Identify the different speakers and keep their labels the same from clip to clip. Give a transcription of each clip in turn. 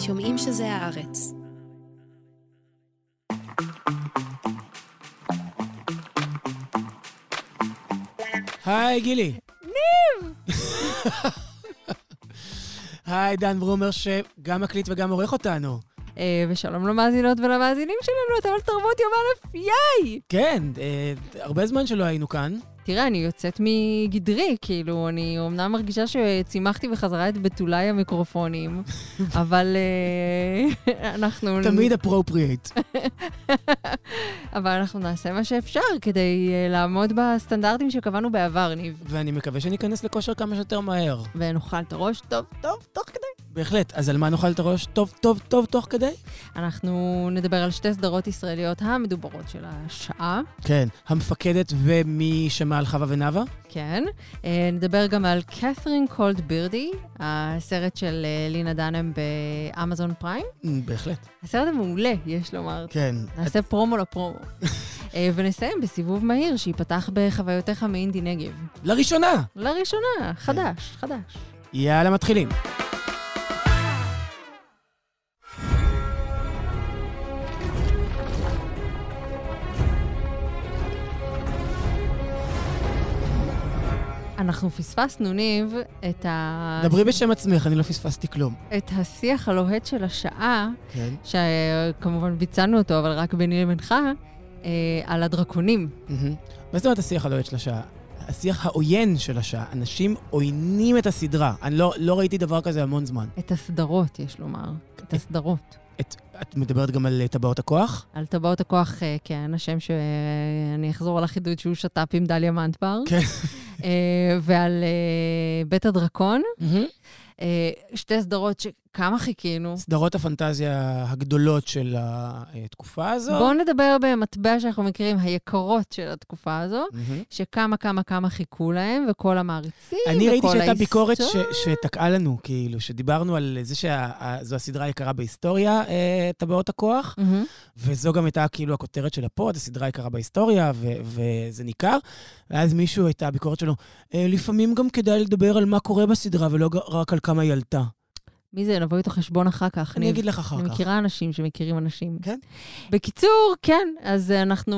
Speaker 1: שומעים שזה הארץ.
Speaker 2: היי, גילי.
Speaker 3: ניב!
Speaker 2: היי, דן ברומר, שגם מקליט וגם עורך אותנו.
Speaker 3: אה, ושלום למאזינות ולמאזינים שלנו, אתם על תרבות יום א', ייי!
Speaker 2: כן, אה, הרבה זמן שלא היינו כאן.
Speaker 3: תראה, אני יוצאת מגדרי, כאילו, אני אומנם מרגישה שצימחתי בחזרה את בתולי המיקרופונים, אבל אה, אנחנו...
Speaker 2: תמיד אפרופריאט.
Speaker 3: אבל אנחנו נעשה מה שאפשר כדי אה, לעמוד בסטנדרטים שקבענו בעבר, ניב.
Speaker 2: ואני מקווה שניכנס לכושר כמה שיותר מהר.
Speaker 3: ונאכל את הראש טוב טוב תוך כדי.
Speaker 2: בהחלט. אז על מה נאכל את הראש טוב טוב טוב תוך כדי?
Speaker 3: אנחנו נדבר על שתי סדרות ישראליות המדוברות של השעה.
Speaker 2: כן, המפקדת ומי שמע על חווה ונאווה?
Speaker 3: כן. אה, נדבר גם על קת'רין קולד בירדי, הסרט של אה, לינה דנם באמזון פריים.
Speaker 2: Mm, בהחלט.
Speaker 3: הסרט המעולה, יש לומר.
Speaker 2: כן.
Speaker 3: נעשה פרומו לפרומו. אה, ונסיים בסיבוב מהיר שייפתח בחוויותיך מאינדי נגב.
Speaker 2: לראשונה!
Speaker 3: לראשונה, חדש, חדש.
Speaker 2: יאללה, מתחילים.
Speaker 3: אנחנו פספסנו, ניב, את ה...
Speaker 2: דברי בשם עצמך, אני לא פספסתי כלום.
Speaker 3: את השיח הלוהט של השעה,
Speaker 2: כן.
Speaker 3: שכמובן ביצענו אותו, אבל רק ביני לבינך, אה, על הדרקונים.
Speaker 2: מהמם. מה זאת אומרת השיח הלוהט של השעה? השיח העוין של השעה. אנשים עוינים את הסדרה. אני לא, לא ראיתי דבר כזה המון זמן.
Speaker 3: את הסדרות, יש לומר. את הסדרות.
Speaker 2: את, את מדברת גם על אה, טבעות הכוח?
Speaker 3: על טבעות הכוח, אה, כן, השם שאני אחזור על החידוד שהוא שת"פ עם דליה מנטבר.
Speaker 2: כן.
Speaker 3: אה, ועל אה, בית הדרקון. אה, שתי סדרות שכמה חיכינו.
Speaker 2: סדרות הפנטזיה הגדולות של התקופה הזו.
Speaker 3: בואו נדבר במטבע שאנחנו מכירים, היקרות של התקופה הזו,
Speaker 2: מהמם.
Speaker 3: שכמה כמה כמה חיכו להם, וכל המעריצים,
Speaker 2: אני ראיתי
Speaker 3: וכל
Speaker 2: שהייתה ביקורת ש-
Speaker 3: ההיסטוריה.
Speaker 2: שתקעה לנו, כאילו, שדיברנו על זה שזו הסדרה היקרה בהיסטוריה, אה, טבעות הכוח,
Speaker 3: מהמם.
Speaker 2: וזו גם הייתה כאילו הכותרת של הפוד, הסדרה היקרה בהיסטוריה, ו- וזה ניכר. ואז מישהו, הייתה הביקורת שלו, "אה, לפעמים גם כדאי לדבר על מה קורה בסדרה, ולא רק על כמה היא עלתה.
Speaker 3: מי זה? נבוא איתו חשבון אחר כך.
Speaker 2: אני
Speaker 3: ניב.
Speaker 2: אגיד לך אחר
Speaker 3: אני
Speaker 2: כך.
Speaker 3: מכירה אנשים שמכירים אנשים.
Speaker 2: כן?
Speaker 3: בקיצור, כן, אז אנחנו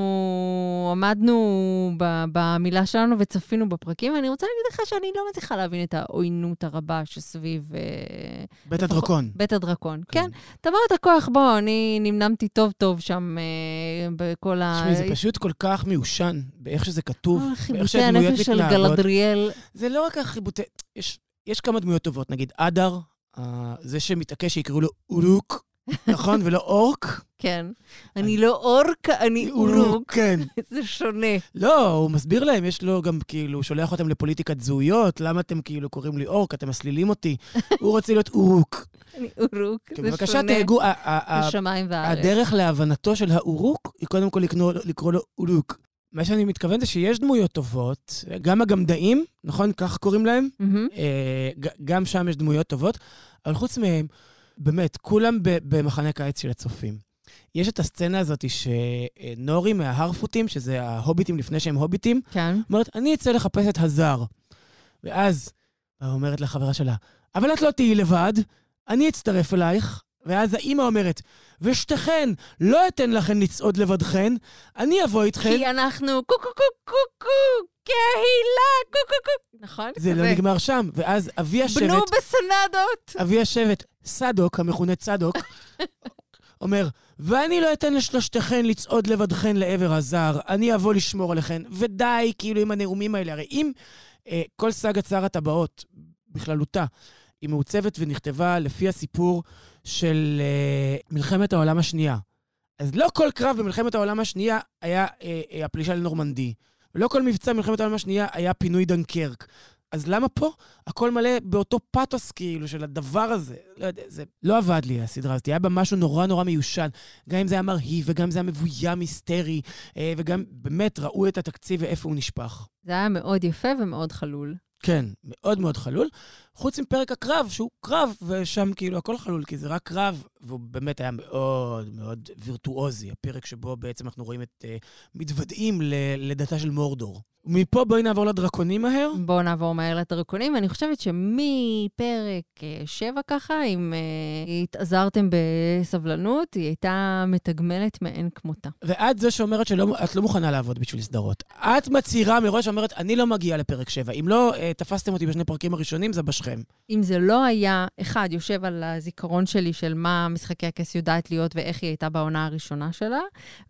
Speaker 3: עמדנו ב- במילה שלנו וצפינו בפרקים, ואני רוצה להגיד לך שאני לא מצליחה להבין את העוינות הרבה שסביב... אה,
Speaker 2: בית
Speaker 3: לפחות-
Speaker 2: הדרקון.
Speaker 3: בית הדרקון, כן. טבעות הכוח, בוא, אני נמנמתי טוב-טוב שם אה, בכל ה...
Speaker 2: תשמעי, זה פשוט כל כך מיושן, באיך שזה כתוב,
Speaker 3: אה,
Speaker 2: באיך
Speaker 3: חיבוטי
Speaker 2: שהדמויות
Speaker 3: הנפש של
Speaker 2: מתנהגות.
Speaker 3: גלדריאל.
Speaker 2: זה לא רק החיבוטי... יש, יש כמה דמויות טובות, נגיד אדר, אה, זה שמתעקש שיקראו לו אורוק, נכון? ולא אורק.
Speaker 3: כן. אני לא אורק, אני אורוק.
Speaker 2: כן.
Speaker 3: זה שונה.
Speaker 2: לא, הוא מסביר להם, יש לו גם כאילו, הוא שולח אותם לפוליטיקת זהויות, למה אתם כאילו קוראים לי אורק, אתם מסלילים אותי. הוא רוצה להיות אורוק.
Speaker 3: אני אורוק,
Speaker 2: כן,
Speaker 3: זה
Speaker 2: בבקשה
Speaker 3: שונה.
Speaker 2: תהגו, ה- ה- ה-
Speaker 3: השמיים והארץ.
Speaker 2: הדרך להבנתו של האורוק היא קודם כל לקרוא לו אורוק. מה שאני מתכוון זה שיש דמויות טובות, גם הגמדאים, נכון? כך קוראים להם?
Speaker 3: מהמם.
Speaker 2: אה, גם שם יש דמויות טובות, אבל חוץ מהם, באמת, כולם במחנה קיץ של הצופים. יש את הסצנה הזאת שנורי מההרפוטים, שזה ההוביטים לפני שהם הוביטים,
Speaker 3: כן.
Speaker 2: אומרת, אני אצא לחפש את הזר. ואז, אומרת לחברה שלה, אבל את לא תהיי לבד, אני אצטרף אלייך. ואז האימא אומרת, ושתיכן, לא אתן לכן לצעוד לבדכן, אני אבוא איתכן.
Speaker 3: כי אנחנו קו קו קו קו קו, קהילה, קו קו קו. נכון?
Speaker 2: זה לא. נגמר שם. ואז אבי השבט...
Speaker 3: בנו בסנדות.
Speaker 2: אבי השבט, סדוק, המכונה צדוק, אומר, ואני לא אתן לשלושתכן לצעוד לבדכן לעבר הזר, אני אבוא לשמור עליכן. ודי, כאילו, עם הנאומים האלה. הרי אם אה, כל סאגת שר הטבעות, בכללותה, היא מעוצבת ונכתבה לפי הסיפור של אה, מלחמת העולם השנייה. אז לא כל קרב במלחמת העולם השנייה היה אה, אה, הפלישה לנורמנדי. ולא כל מבצע במלחמת העולם השנייה היה פינוי דנקרק. אז למה פה הכל מלא באותו פאתוס כאילו של הדבר הזה? לא יודע, זה לא עבד לי הסדרה הזאת. היה בה משהו נורא נורא מיושן. גם אם זה היה מרהיב וגם אם זה היה מבוים היסטרי, אה, וגם באמת ראו את התקציב ואיפה הוא נשפך.
Speaker 3: זה היה מאוד יפה ומאוד חלול.
Speaker 2: כן, מאוד מאוד חלול. חוץ מפרק הקרב, שהוא קרב, ושם כאילו הכל חלול, כי זה רק קרב, והוא באמת היה מאוד מאוד וירטואוזי, הפרק שבו בעצם אנחנו רואים את... Uh, מתוודעים ללידתה של מורדור. מפה בואי נעבור לדרקונים מהר.
Speaker 3: בואו נעבור מהר לדרקונים. אני חושבת שמפרק אה, שבע ככה, אם uh, התעזרתם בסבלנות, היא הייתה מתגמלת מאין כמותה.
Speaker 2: ואת זו שאומרת שאת לא מוכנה לעבוד בשביל סדרות. את מצהירה מראש ואומרת, אני לא מגיעה לפרק שבע. אם לא uh, תפסתם אותי בשני פרקים הראשונים, זה בשכם.
Speaker 3: אם זה לא היה, אחד, יושב על הזיכרון שלי של מה משחקי הכס יודעת להיות ואיך היא הייתה בעונה הראשונה שלה,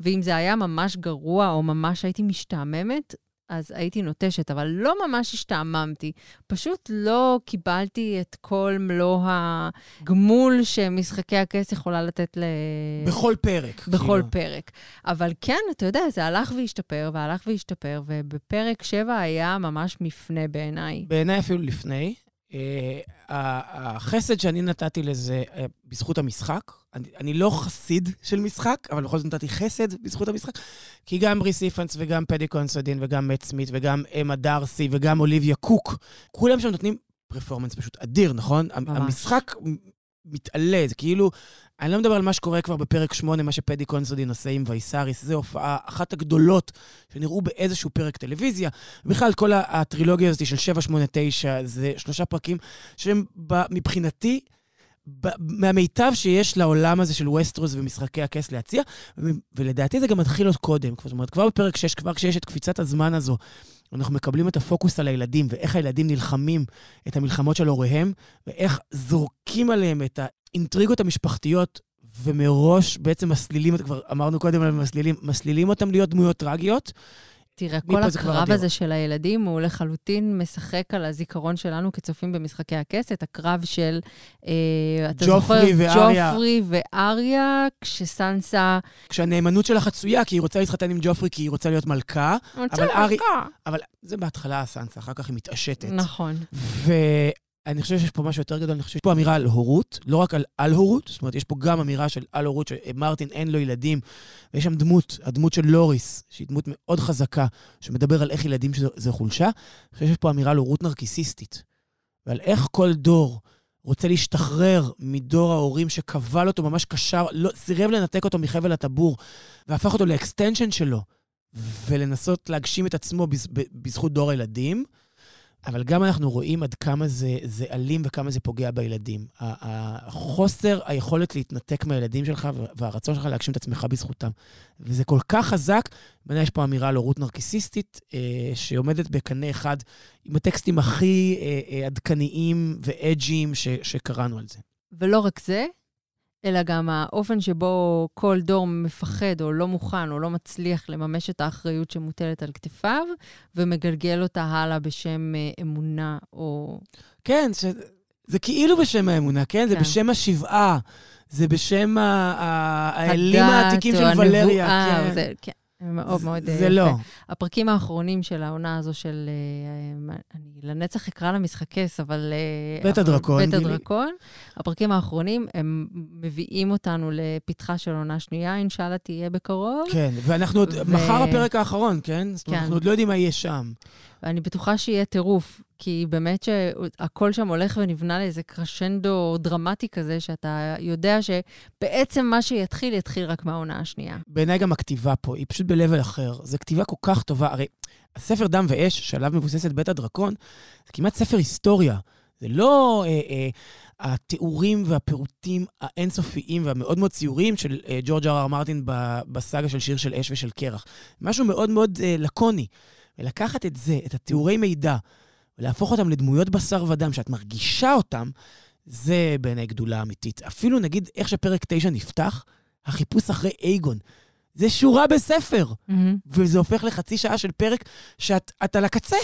Speaker 3: ואם זה היה ממש גרוע או ממש הייתי משתעממת, אז הייתי נוטשת, אבל לא ממש השתעממתי. פשוט לא קיבלתי את כל מלוא הגמול שמשחקי הכס יכולה לתת ל...
Speaker 2: בכל פרק.
Speaker 3: בכל כאילו. פרק. אבל כן, אתה יודע, זה הלך והשתפר, והלך והשתפר, ובפרק 7 היה ממש מפנה בעיניי.
Speaker 2: בעיניי אפילו לפני. Uh, החסד שאני נתתי לזה uh, בזכות המשחק, אני, אני לא חסיד של משחק, אבל בכל זאת נתתי חסד בזכות המשחק, כי גם בריס איפנס וגם פדי קונסודין וגם מאט סמית וגם אמה דארסי וגם אוליביה קוק, כולם שם נותנים פרפורמנס פשוט אדיר, נכון? ממש. המשחק מתעלה, זה כאילו, אני לא מדבר על מה שקורה כבר בפרק 8, מה שפדי קונסודין עושה עם וייסאריס, זו הופעה אחת הגדולות שנראו באיזשהו פרק טלוויזיה. בכלל, כל הטרילוגיה הזאת של 7, 8, 9, זה שלושה פרקים שהם מבחינתי... מהמיטב שיש לעולם הזה של ווסטרוס ומשחקי הכס להציע, ולדעתי זה גם מתחיל עוד קודם. זאת אומרת, כבר בפרק 6, כבר כשיש את קפיצת הזמן הזו, אנחנו מקבלים את הפוקוס על הילדים, ואיך הילדים נלחמים את המלחמות של הוריהם, ואיך זורקים עליהם את האינטריגות המשפחתיות, ומראש בעצם מסלילים, כבר אמרנו קודם על מסלילים, מסלילים אותם להיות דמויות טרגיות.
Speaker 3: תראה, כל הקרב הזה של הילדים הוא לחלוטין משחק על הזיכרון שלנו כצופים במשחקי הכס, את הקרב של, אה,
Speaker 2: אתה זוכר, ואריה.
Speaker 3: ג'ופרי ואריה, כשסנסה...
Speaker 2: כשהנאמנות שלה חצויה, כי היא רוצה להתחתן עם ג'ופרי, כי היא רוצה להיות מלכה.
Speaker 3: אבל אריה...
Speaker 2: אבל זה בהתחלה סנסה, אחר כך היא מתעשתת.
Speaker 3: נכון.
Speaker 2: אני חושב שיש פה משהו יותר גדול, אני חושב שיש פה אמירה על הורות, לא רק על על-הורות, זאת אומרת, יש פה גם אמירה של על-הורות, שמרטין אין לו ילדים, ויש שם דמות, הדמות של לוריס, שהיא דמות מאוד חזקה, שמדבר על איך ילדים זה חולשה. אני חושב שיש פה אמירה על הורות נרקיסיסטית, ועל איך כל דור רוצה להשתחרר מדור ההורים שכבל אותו, ממש קשר, לא, סירב לנתק אותו מחבל הטבור, והפך אותו ל extension שלו, ולנסות להגשים את עצמו בזכות דור הילדים. אבל גם אנחנו רואים עד כמה זה, זה אלים וכמה זה פוגע בילדים. החוסר היכולת להתנתק מהילדים שלך והרצון שלך להגשים את עצמך בזכותם. וזה כל כך חזק, בעיניי יש פה אמירה על הורות נרקיסיסטית, אה, שעומדת בקנה אחד עם הטקסטים הכי אה, אה, עדכניים ואג'יים שקראנו על זה.
Speaker 3: ולא רק זה, אלא גם האופן שבו כל דור מפחד או לא מוכן או לא מצליח לממש את האחריות שמוטלת על כתפיו, ומגלגל אותה הלאה בשם אה, אמונה או...
Speaker 2: כן, ש... זה כאילו בשם האמונה, כן? כן. זה בשם השבעה, זה בשם האלים העתיקים של ולריה.
Speaker 3: כן. זה, כן. מאוד מאוד
Speaker 2: יפה. זה לא.
Speaker 3: הפרקים האחרונים של העונה הזו של... אה, אני לנצח אקרא לה משחק כס, אבל...
Speaker 2: אה, בית הדרקון.
Speaker 3: בית הדרקון. הפרקים האחרונים, הם מביאים אותנו לפתחה של עונה שנייה, אינשאללה תהיה בקרוב.
Speaker 2: כן, ואנחנו עוד... מחר הפרק האחרון, כן? זאת אומרת, כן. אנחנו עוד לא יודעים מה יהיה שם.
Speaker 3: ואני בטוחה שיהיה טירוף, כי באמת שהכל שם הולך ונבנה לאיזה קרשנדו דרמטי כזה, שאתה יודע שבעצם מה שיתחיל, יתחיל רק מהעונה השנייה.
Speaker 2: בעיניי גם הכתיבה פה, היא פשוט ב-level אחר. זו כתיבה כל כך טובה. הרי הספר דם ואש, שעליו מבוססת בית הדרקון, זה כמעט ספר היסטוריה. זה לא אה, אה, התיאורים והפירוטים האינסופיים והמאוד מאוד ציוריים של אה, ג'ורג' אר אר מרטין בסאגה של שיר של אש ושל קרח. משהו מאוד מאוד אה, לקוני. ולקחת את זה, את התיאורי מידע, ולהפוך אותם לדמויות בשר ודם, שאת מרגישה אותם, זה בעיניי גדולה אמיתית. אפילו נגיד איך שפרק 9 נפתח, החיפוש אחרי אייגון. זה שורה בספר, mm-hmm. וזה הופך לחצי שעה של פרק שאת על הקצה.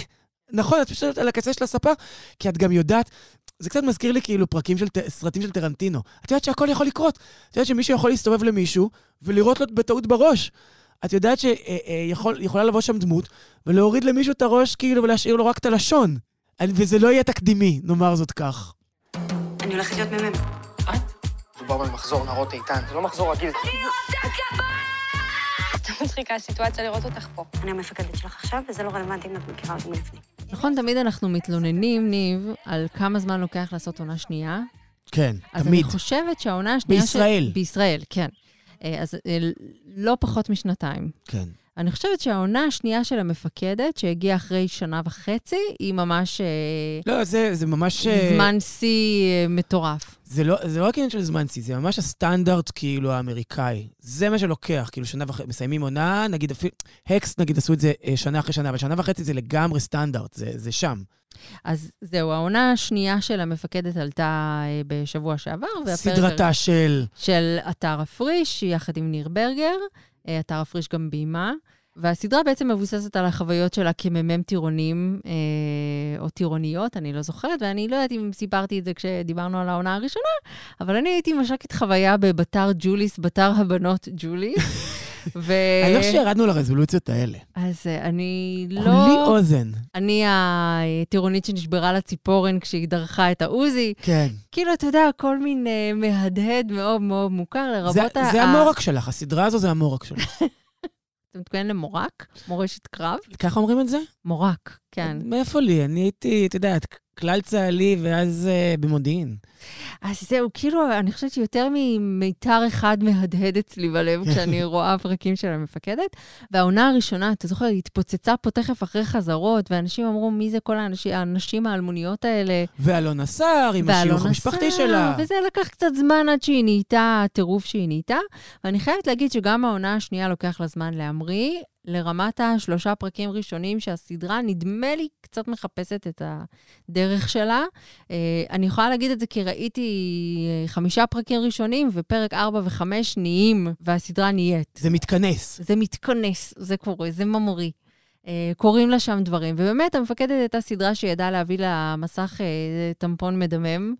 Speaker 2: נכון, את פשוט על הקצה של הספה, כי את גם יודעת, זה קצת מזכיר לי כאילו פרקים של סרטים של טרנטינו. את יודעת שהכל יכול לקרות. את יודעת שמישהו יכול להסתובב למישהו ולראות לו בטעות בראש. את יודעת שיכולה לבוא שם דמות ולהוריד למישהו את הראש כאילו ולהשאיר לו רק את הלשון. וזה לא יהיה תקדימי, נאמר זאת כך.
Speaker 1: אני הולכת להיות מ"מ. את? מדובר במחזור נערות איתן, זה לא מחזור רגיל. אני רוצה קב"ן! יותר מצחיקה הסיטואציה לראות אותך פה. אני המפקדת שלך עכשיו, וזה לא רלוונטי אם את מכירה אותי מלפני.
Speaker 3: נכון, תמיד אנחנו מתלוננים, ניב, על כמה זמן לוקח לעשות עונה שנייה.
Speaker 2: כן,
Speaker 3: אז
Speaker 2: תמיד.
Speaker 3: אני חושבת שהעונה השנייה...
Speaker 2: בישראל.
Speaker 3: של... בישראל, כן. אה, אז אה, לא פחות משנתיים.
Speaker 2: כן.
Speaker 3: אני חושבת שהעונה השנייה של המפקדת, שהגיעה אחרי שנה וחצי, היא ממש אה,
Speaker 2: לא, זה, זה ממש... אה,
Speaker 3: זמן שיא אה, מטורף.
Speaker 2: זה לא, זה לא רק עניין של זמן שיא, זה ממש הסטנדרט, כאילו, האמריקאי. זה מה שלוקח, כאילו, שנה וחצי, מסיימים עונה, נגיד אפילו, הקס, נגיד, עשו את זה שנה אחרי שנה, אבל שנה וחצי זה לגמרי סטנדרט, זה, זה שם.
Speaker 3: אז זהו, העונה השנייה של המפקדת עלתה בשבוע שעבר,
Speaker 2: סדרתה של...
Speaker 3: של אתר הפריש, יחד עם ניר ברגר. אה, אתר הפריש גם ביימה. והסדרה בעצם מבוססת על החוויות שלה כמ"מ טירונים, אה, או טירוניות, אני לא זוכרת, ואני לא יודעת אם סיפרתי את זה כשדיברנו על העונה הראשונה, אבל אני הייתי מש"קית חוויה בבתר ג'וליס, בתר הבנות ג'וליס. ו...
Speaker 2: אני לא שירדנו לרזולוציות האלה.
Speaker 3: אז אה, אני לא...
Speaker 2: כולי אוזן.
Speaker 3: אני הטירונית שנשברה לה ציפורן כשהיא דרכה את העוזי.
Speaker 2: כן.
Speaker 3: כאילו, אתה יודע, כל מין אה, מהדהד מאוד מאוד מוכר,
Speaker 2: זה,
Speaker 3: לרבות ה...
Speaker 2: זה
Speaker 3: ה-
Speaker 2: המורק שלך, הסדרה הזו זה המורק שלך.
Speaker 3: אתה מתכוון למורק? מורשת קרב?
Speaker 2: ככה אומרים את זה?
Speaker 3: מורק, כן.
Speaker 2: מאיפה לי? אני הייתי, את יודעת, כלל צה"לי ואז uh, במודיעין.
Speaker 3: אז זהו, כאילו, אני חושבת שיותר ממיתר אחד מהדהד אצלי בלב כשאני רואה פרקים של המפקדת. והעונה הראשונה, אתה זוכר, היא התפוצצה פה תכף אחרי חזרות, ואנשים אמרו, מי זה כל האנשים, האנשים האלמוניות האלה?
Speaker 2: ואלונה סער עם השיוך המשפחתי שלה.
Speaker 3: וזה לקח קצת זמן עד שהיא נהייתה הטירוף שהיא נהייתה. ואני חייבת להגיד שגם העונה השנייה לוקח לה זמן להמריא, לרמת השלושה פרקים ראשונים שהסדרה, נדמה לי, קצת מחפשת את הדרך שלה. אה, אני יכולה להגיד את זה כי ראיתי אה, חמישה פרקים ראשונים, ופרק ארבע וחמש נהיים, והסדרה נהיית.
Speaker 2: זה מתכנס.
Speaker 3: זה מתכנס, זה קורה, זה ממריא. אה, קורים לה שם דברים. ובאמת, המפקדת הייתה סדרה שידעה להביא למסך טמפון מדמם.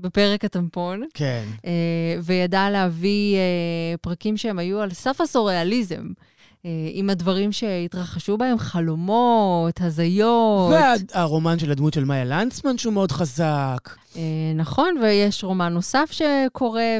Speaker 3: בפרק הטמפון,
Speaker 2: כן.
Speaker 3: וידעה להביא פרקים שהם היו על סף הסוריאליזם, עם הדברים שהתרחשו בהם, חלומות, הזיות.
Speaker 2: והרומן של הדמות של מאיה לנצמן, שהוא מאוד חזק.
Speaker 3: אה, נכון, ויש רומן נוסף שקורה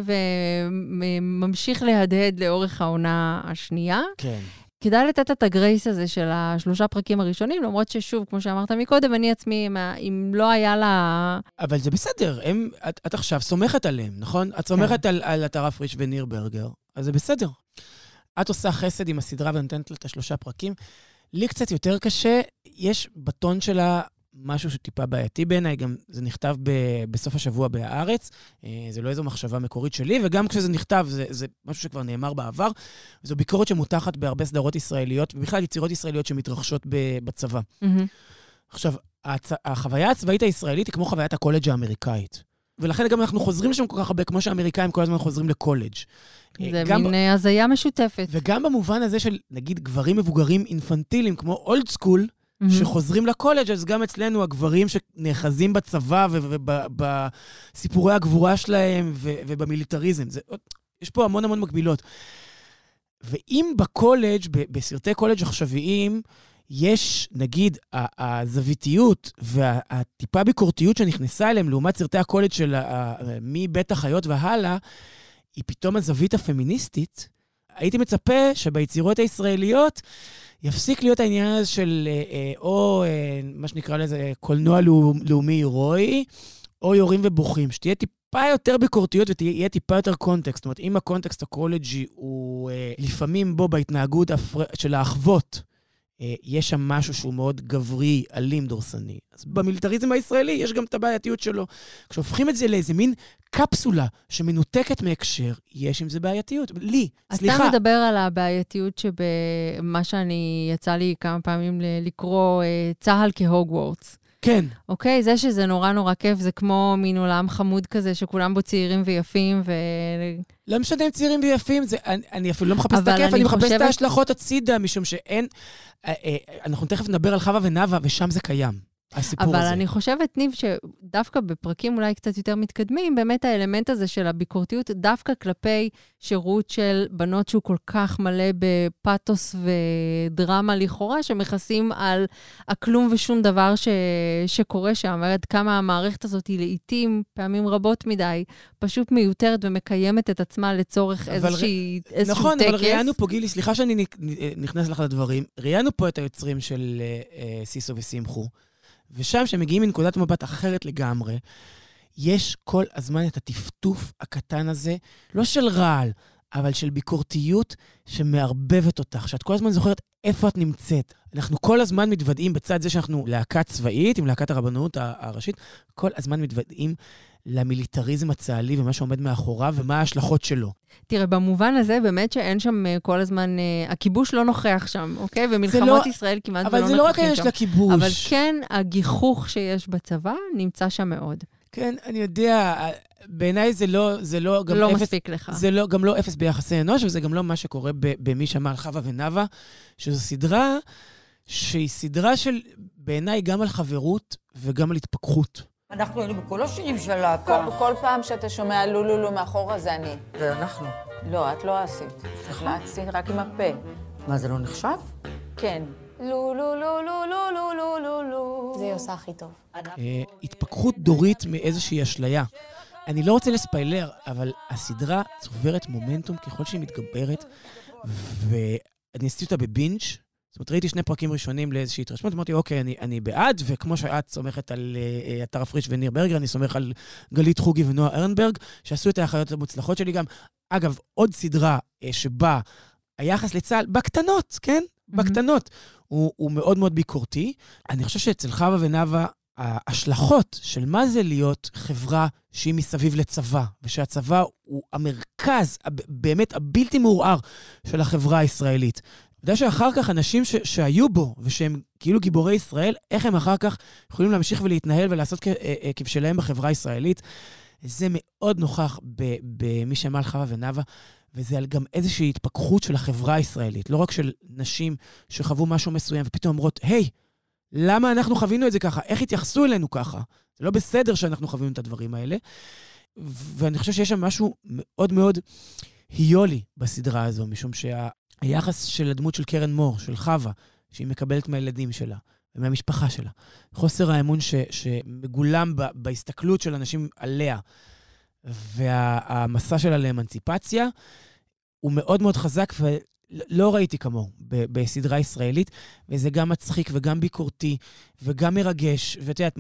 Speaker 3: וממשיך להדהד לאורך העונה השנייה.
Speaker 2: כן.
Speaker 3: כדאי לתת את הגרייס הזה של השלושה פרקים הראשונים, למרות ששוב, כמו שאמרת מקודם, אני עצמי, אם לא היה לה...
Speaker 2: אבל זה בסדר, הם, את, את עכשיו סומכת עליהם, נכון? את סומכת על, על אתר הפריש וניר ברגר, אז זה בסדר. את עושה חסד עם הסדרה ונותנת לה את השלושה פרקים. לי קצת יותר קשה, יש בטון שלה משהו שטיפה בעייתי בעיניי, גם זה נכתב ב, בסוף השבוע בהארץ, אה, זה לא איזו מחשבה מקורית שלי, וגם כשזה נכתב, זה, זה משהו שכבר נאמר בעבר. זו ביקורת שמותחת בהרבה סדרות ישראליות, ובכלל יצירות ישראליות שמתרחשות ב, בצבא.
Speaker 3: מהמם.
Speaker 2: עכשיו, הצ... החוויה הצבאית הישראלית היא כמו חוויית הקולג' האמריקאית. ולכן גם אנחנו חוזרים לשם כל כך הרבה, כמו שהאמריקאים כל הזמן חוזרים לקולג'.
Speaker 3: זה
Speaker 2: גם
Speaker 3: מין אה, הזיה משותפת.
Speaker 2: וגם במובן הזה של, נגיד, גברים מבוגרים אינפנטילים, כמו Old School,
Speaker 3: מהמם.
Speaker 2: שחוזרים לקולג', אז גם אצלנו הגברים שנאחזים בצבא ובסיפורי הגבורה שלהם ו- ובמיליטריזם. זה, יש פה המון המון מקבילות. ואם בקולג', בסרטי קולג' עכשוויים, יש, נגיד, הזוויתיות והטיפה ביקורתיות שנכנסה אליהם לעומת סרטי הקולג' של מבית החיות והלאה, היא פתאום הזווית הפמיניסטית, הייתי מצפה שביצירות הישראליות יפסיק להיות העניין הזה של אה, אה, או אה, מה שנקרא לזה קולנוע לאו- לאומי הירואי, או יורים ובוכים, שתהיה טיפה יותר ביקורתיות ותהיה טיפה יותר קונטקסט. זאת אומרת, אם הקונטקסט הקולג'י הוא לפעמים בו בהתנהגות. של האחוות, יש שם משהו שהוא מאוד גברי, אלים, דורסני. אז במיליטריזם הישראלי יש גם את הבעייתיות שלו. כשהופכים את זה לאיזה מין קפסולה שמנותקת מהקשר, יש עם זה בעייתיות. לי, סליחה.
Speaker 3: אתה מדבר על הבעייתיות שבמה שאני, יצא לי כמה פעמים לקרוא אה, צה"ל כהוגוורטס.
Speaker 2: כן,
Speaker 3: אוקיי? זה שזה נורא נורא כיף, זה כמו מין עולם חמוד כזה, שכולם בו צעירים ויפים, ו...
Speaker 2: לא משנה אם צעירים ויפים, זה, אני, אני אפילו לא מחפש את הכיף,
Speaker 3: אני
Speaker 2: אני מחפש
Speaker 3: חושבת-
Speaker 2: את ההשלכות הצידה, משום שאין... אה, אה, אנחנו תכף נדבר על חווה ונאווה, ושם זה קיים, הסיפור
Speaker 3: אבל
Speaker 2: הזה.
Speaker 3: אני חופשת, ניב, שדווקא בפרקים אולי קצת יותר מתקדמים, באמת האלמנט הזה של הביקורתיות, דווקא כלפי שירות של בנות שהוא כל כך מלא בפתוס ודרמה לכאורה, שמכסים על הכלום ושום דבר ש... שקורה שם, עד כמה המערכת הזאת היא לעיתים, פעמים רבות מדי, פשוט מיותרת ומקיימת את עצמה לצורך
Speaker 2: אבל
Speaker 3: איזושהי, איזשהו
Speaker 2: נכון,
Speaker 3: טקס.
Speaker 2: אבל ראיינו פה, גילי, סליחה שאני נכנס לך לדברים, ראיינו פה את היוצרים של אה, אה, סיסו ושמחו, ושם, כשהם מגיעים מנקודת מבט אחרת לגמרי, יש כל הזמן את הטפטוף הקטן הזה, לא של רעל, אבל של ביקורתיות שמערבבת אותך, שאת כל הזמן זוכרת איפה את נמצאת. אנחנו כל הזמן מתוודעים, בצד זה שאנחנו להקה צבאית, עם להקת הרבנות הראשית, כל הזמן מתוודעים למיליטריזם הצה"לי ומה שעומד מאחוריו ומה ההשלכות שלו.
Speaker 3: תראה, במובן הזה, באמת שאין שם אה, כל הזמן, אה, הכיבוש לא נוכח שם, אוקיי? ומלחמות לא, ישראל כמעט ולא נוכחים שם.
Speaker 2: אבל זה לא רק העניין של הכיבוש.
Speaker 3: אבל כן, הגיחוך שיש בצבא נמצא שם מאוד.
Speaker 2: כן, אני יודע, בעיניי זה לא, זה לא
Speaker 3: גם לא אפס... מספיק לך.
Speaker 2: זה לא, גם לא אפס ביחסי אנוש, וזה גם לא מה שקורה במי שמע על חווה ונאווה, שזו סדרה שהיא סדרה של, בעיניי, גם על חברות וגם על התפכחות.
Speaker 4: אנחנו היינו בכל השירים של הלהקה.
Speaker 5: כל, כל פעם שאתה שומע לו לו לו מאחורה זה אני.
Speaker 4: זה אנחנו.
Speaker 5: לא, את לא עשית. צריך להציג רק עם הפה.
Speaker 4: מה, זה לא נחשב?
Speaker 5: כן. לו לו לו לו לו לו לו לו לו.
Speaker 6: זה היא עושה הכי טוב.
Speaker 2: התפכחות דורית מאיזושהי אשליה. אני לא רוצה לספיילר, אבל הסדרה צוברת מומנטום ככל שהיא מתגברת, ואני עשיתי אותה בבינג', זאת אומרת, ראיתי שני פרקים ראשונים לאיזושהי התרשמות, אמרתי, אוקיי, אני, אני בעד, וכמו שאת סומכת על uh, עטר הפריש וניר ברגר, אני סומך על גלית חוגי ונועה ארנברג, שעשו את האחיות המוצלחות שלי גם. אגב, עוד סדרה uh, שבה היחס לצה"ל, בקטנות, כן? Mm-hmm. בקטנות, הוא, הוא מאוד מאוד ביקורתי. אני חושב שאצל חווה ונאווה, ההשלכות של מה זה להיות חברה שהיא מסביב לצבא, ושהצבא הוא המרכז, באמת הבלתי מעורער של החברה הישראלית. יודע שאחר כך אנשים ש- שהיו בו, ושהם כאילו גיבורי ישראל, איך הם אחר כך יכולים להמשיך ולהתנהל ולעשות אה, אה, כבשלהם בחברה הישראלית. זה מאוד נוכח במי שאמר חווה ונאווה, וזה על גם איזושהי התפכחות של החברה הישראלית, לא רק של נשים שחוו משהו מסוים ופתאום אומרות, היי, למה אנחנו חווינו את זה ככה? איך התייחסו אלינו ככה? זה לא בסדר שאנחנו חווינו את הדברים האלה. ואני חושב שיש שם משהו מאוד מאוד היולי בסדרה הזו, משום שהיחס של הדמות של קרן מור, של חווה, שהיא מקבלת מהילדים שלה ומהמשפחה שלה, חוסר האמון ש, שמגולם ב, בהסתכלות של אנשים עליה, והמסע שלה לאמנציפציה, הוא מאוד מאוד חזק, לא ראיתי כמוהו בסדרה ישראלית, וזה גם מצחיק וגם ביקורתי וגם מרגש. ואת יודעת,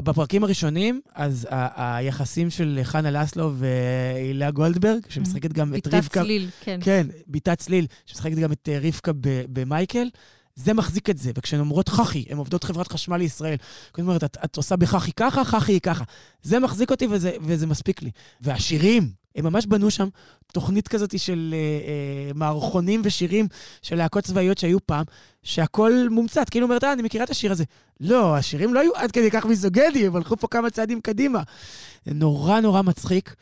Speaker 2: בפרקים הראשונים, אז ה- היחסים של חנה לסלו והילה גולדברג, שמשחקת גם את רבקה...
Speaker 3: ביתת צליל, כן.
Speaker 2: כן, ביתת צליל, שמשחקת גם את אה, רבקה במייקל. זה מחזיק את זה, וכשהן אומרות חחי, הן עובדות חברת חשמל לישראל. זאת אומרת, את, את עושה בחחי ככה, חחי ככה. זה מחזיק אותי וזה, וזה מספיק לי. והשירים, הם ממש בנו שם תוכנית כזאת של אה, אה, מערכונים ושירים של להקות צבאיות שהיו פעם, שהכל מומצת. כאילו אומרת, אה, אני מכירה את השיר הזה. לא, השירים לא היו עד כדי כך מיזוגנים, הם הלכו פה כמה צעדים קדימה. זה נורא נורא מצחיק.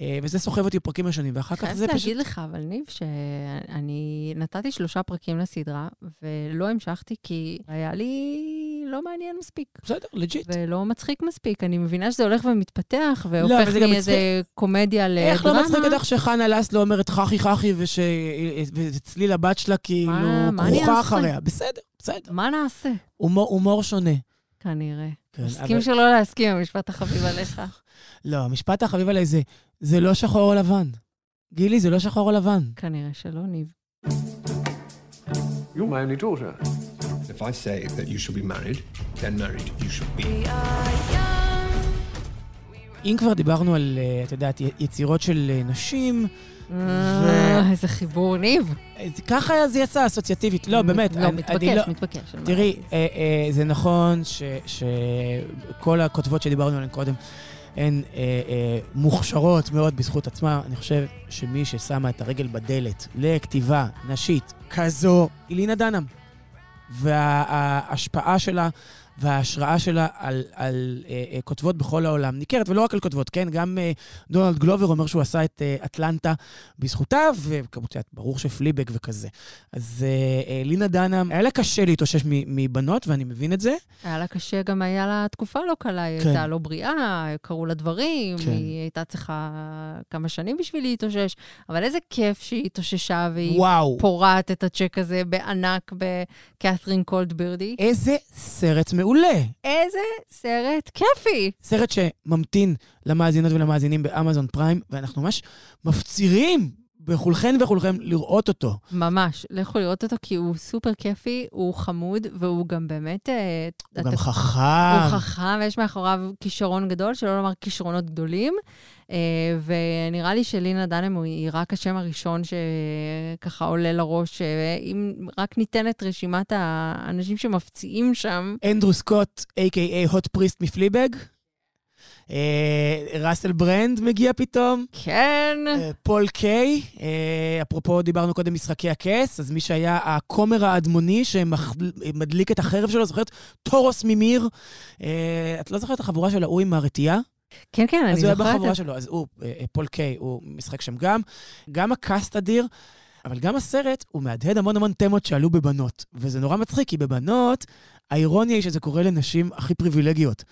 Speaker 2: אה, וזה סוחב אותי בפרקים ראשונים, ואחר כך זה
Speaker 3: פשוט... חייבת להגיד לך, אבל ניב, שאני נתתי שלושה פרקים לסדרה, ולא המשכתי כי היה לי לא מעניין מספיק.
Speaker 2: בסדר, לג'יט.
Speaker 3: ולא מצחיק מספיק. אני מבינה שזה הולך ומתפתח, לא, והופך לא, מאיזה קומדיה לדרמה.
Speaker 2: איך לא מצחיק אותך שחנה לסלו אומרת חחי חחי, וצליל הבת שלה כאילו כרוכה אחריה? בסדר, בסדר.
Speaker 3: מה נעשה?
Speaker 2: הומור שונה.
Speaker 3: כנראה. כן, מסכים אבל... שלא להסכים, המשפט החביב עליך.
Speaker 2: לא, המשפט החביב עליי זה, זה לא שחור או לבן. גילי, זה לא שחור או לבן.
Speaker 3: כנראה שלא, ניב.
Speaker 7: You're my only daughter.
Speaker 8: If I say that you should be married, then married you should be.
Speaker 2: אם כבר דיברנו על, אה, את יודעת, יצירות של אה, נשים,
Speaker 3: אה, איזה חיבור ניב.
Speaker 2: ככה זה יצא אסוציאטיבית. לא, באמת.
Speaker 3: לא, מתבקש, מתבקש.
Speaker 2: תראי, זה נכון שכל הכותבות שדיברנו עליהן קודם, הן אה, אה, מוכשרות מאוד בזכות עצמה. אני חושב שמי ששמה את הרגל בדלת לכתיבה נשית כזו, היא לינה דנאם. וההשפעה שלה וההשראה שלה על, על אה, אה, כותבות בכל העולם ניכרת, ולא רק על כותבות, כן? גם אה, דונלד גלובר אומר שהוא עשה את אה, אטלנטה בזכותה, וכמובן, ברור שפליבק וכזה. אז אה, אה, לינה דנה, היה לה קשה להתאושש מבנות, ואני מבין את זה.
Speaker 3: היה לה קשה, גם היה לה תקופה לא קלה, היא כן. הייתה לא בריאה, קרו לה דברים, כן. היא הייתה צריכה כמה שנים בשביל להתאושש, אבל איזה כיף שהיא התאוששה, והיא וואו. פורעת את הצ'ק הזה בענק בקת'רין קולדברדי.
Speaker 2: איזה סרט מעולה. מעולה.
Speaker 3: איזה סרט כיפי.
Speaker 2: סרט שממתין למאזינות ולמאזינים באמזון פריים, ואנחנו ממש מפצירים בכולכן וכולכם לראות אותו.
Speaker 3: ממש, לכו לראות אותו, כי הוא סופר כיפי, הוא חמוד, והוא גם באמת... אה,
Speaker 2: הוא
Speaker 3: אתה-
Speaker 2: גם חכם.
Speaker 3: הוא חכם, ויש מאחוריו כישרון גדול, שלא לומר כישרונות גדולים. אה, ונראה לי שלינה דנהאם היא רק השם הראשון שככה עולה לראש. אם רק ניתן את רשימת האנשים שמפציעים שם,
Speaker 2: אנדרו סקוט, a.k.a. Hot Priest מ Fleabag. אה, ראסל ברנד מגיע פתאום.
Speaker 3: כן,
Speaker 2: אה, פול קיי, אה, אפרופו דיברנו קודם משחקי הכס, אז מי שהיה הכומר האדמוני שמדליק את החרב שלו, זוכרת? טורוס ממיר. אה, את לא זוכרת את החבורה של ההוא עם הרטייה?
Speaker 3: כן, כן, אני
Speaker 2: אז הוא היה
Speaker 3: זוכרת.
Speaker 2: בחבורה שלו, אז הוא, אה, אה, פול קיי, הוא משחק שם גם. גם הקאסט אדיר, אבל גם הסרט, הוא מהדהד המון המון תמות שעלו בבנות. וזה נורא מצחיק, כי בבנות, האירוניה היא שזה קורה לנשים הכי פריבילגיות.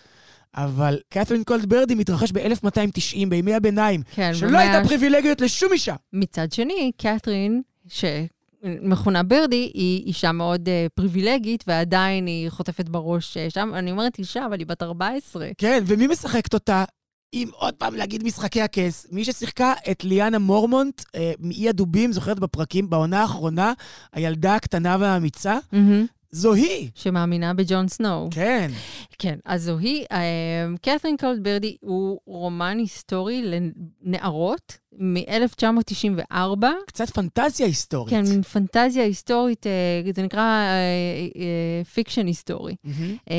Speaker 2: אבל Catherine Called Birdy מתרחש ב-1290, בימי הביניים,
Speaker 3: כן,
Speaker 2: שלא הייתה פריבילגיות לשום אישה.
Speaker 3: מצד שני, קת'רין, שמכונה Birdy, היא אישה מאוד אה, פריבילגית, ועדיין היא חוטפת בראש אה, שם. אני אומרת אישה, אבל היא בת 14.
Speaker 2: כן, ומי משחקת אותה? אם עוד פעם להגיד משחקי הכס, מי ששיחקה את ליאנה מורמונט אה, מאי הדובים, זוכרת בפרקים, בעונה האחרונה, הילדה הקטנה והאמיצה, זו היא.
Speaker 3: שמאמינה בג'ון סנואו.
Speaker 2: כן.
Speaker 3: כן, אז זו היא. אה, Catherine Called Birdy הוא רומן היסטורי לנערות מ-1994.
Speaker 2: קצת פנטזיה היסטורית.
Speaker 3: כן, מין פנטזיה היסטורית, אה, זה נקרא אה, אה, fiction היסטורי. אה,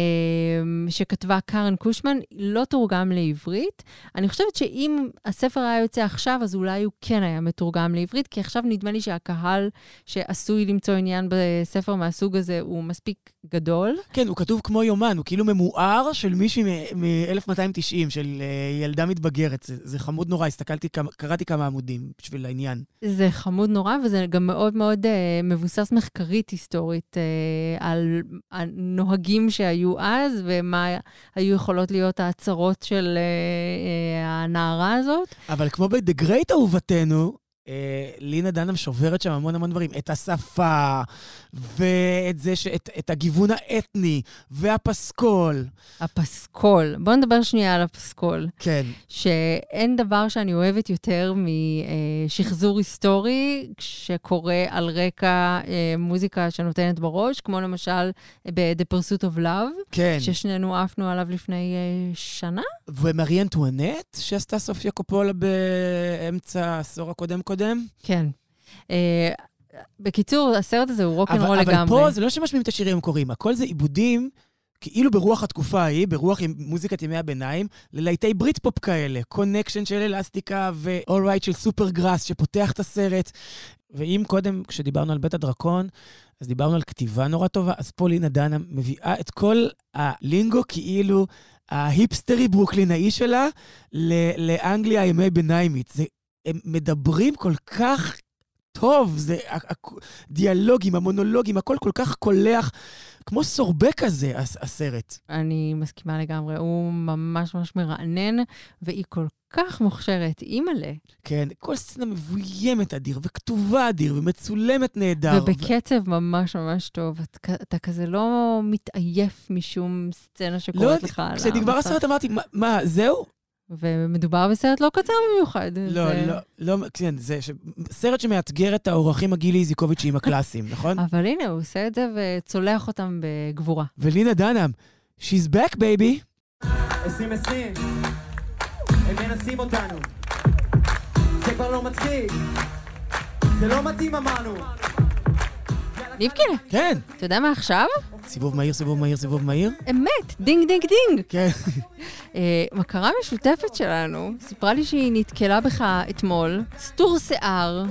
Speaker 3: שכתבה קארן קושמן, לא תורגם לעברית. אני חושבת שאם הספר היה יוצא עכשיו, אז אולי הוא כן היה מתורגם לעברית, כי עכשיו נדמה לי שהקהל שעשוי למצוא עניין בספר מהסוג הזה הוא מספיק גדול.
Speaker 2: כן, הוא כתוב כמו יומן, הוא כאילו ממואר של מישהי מ-1290, של ילדה מתבגרת. זה, זה חמוד נורא, הסתכלתי, קראתי כמה עמודים בשביל העניין.
Speaker 3: זה חמוד נורא, וזה גם מאוד מאוד uh, מבוסס מחקרית היסטורית uh, על הנוהגים שהיו אז, ומה היו יכולות להיות ההצהרות של uh, uh, הנערה הזאת.
Speaker 2: אבל כמו ב-The Great אהובתנו, אה, לינה דנם שוברת שם המון המון דברים. את השפה, ואת זה, ש... את, את הגיוון האתני, והפסקול.
Speaker 3: הפסקול. בואו נדבר שנייה על הפסקול.
Speaker 2: כן.
Speaker 3: שאין דבר שאני אוהבת יותר משחזור היסטורי שקורה על רקע אה, מוזיקה שנותנת בראש, כמו למשל ב-The Pursuit of Love,
Speaker 2: כן.
Speaker 3: ששנינו עפנו עליו לפני אה, שנה.
Speaker 2: ומרי אנטואנט, שעשתה סופיה קופולה באמצע העשור הקודם-קודם.
Speaker 3: כן. אה, בקיצור, הסרט הזה הוא רוקנרול לגמרי.
Speaker 2: אבל פה זה לא שמשמיעים את השירים המקוריים, הכל זה עיבודים, כאילו ברוח התקופה ההיא, ברוח עם מוזיקת ימי הביניים, ללהיטי Britpop כאלה, Connection של Elastica ו-Alright של Supergrass שפותח את הסרט. ואם קודם, כשדיברנו על בית הדרקון, אז דיברנו על כתיבה נורא טובה, אז פה לינה דנהאם מביאה את כל ה lingo כאילו ההיפסטרי ברוקלינאי שלה לאנגליה הימי ביניימית. זה, הם מדברים כל כך טוב, זה הדיאלוגים, המונולוגים, הכל כל כך קולח, כמו סורבה כזה, הס- הסרט.
Speaker 3: אני מסכימה לגמרי, הוא ממש ממש מרענן, והיא כל כך מוכשרת, אימא'לה.
Speaker 2: כן, כל סצנה מבוימת אדיר, וכתובה אדיר, ומצולמת נהדר.
Speaker 3: ובקצב ממש ממש טוב. את כ- אתה כזה לא מתעייף משום סצנה
Speaker 2: לא,
Speaker 3: שקורית לך על
Speaker 2: כשנגמר
Speaker 3: המסך.
Speaker 2: הסרט אמרתי, "מה- מה, זהו?
Speaker 3: ומדובר בסרט לא קצר במיוחד.
Speaker 2: לא,
Speaker 3: זה-
Speaker 2: לא, לא, כן, זה ש- סרט שמאתגר את האורחים הגילי איזיקוביצ'ים הקלאסיים, נכון?
Speaker 3: אבל הנה, הוא עושה את זה וצולח אותם בגבורה.
Speaker 2: ולינה דנהאם, She's back, baby.
Speaker 6: 2020, הם מנסים אותנו. זה כבר לא מצחיק. זה לא מתאים אמרנו.
Speaker 3: ליבקה,
Speaker 2: כן.
Speaker 3: אתה יודע מה עכשיו?
Speaker 2: סיבוב מהיר, סיבוב מהיר, סיבוב מהיר.
Speaker 3: אמת, דינג דינג דינג.
Speaker 2: כן.
Speaker 3: אה, מכרה משותפת שלנו סיפרה לי שהיא נתקלה בך אתמול, סטור שיער,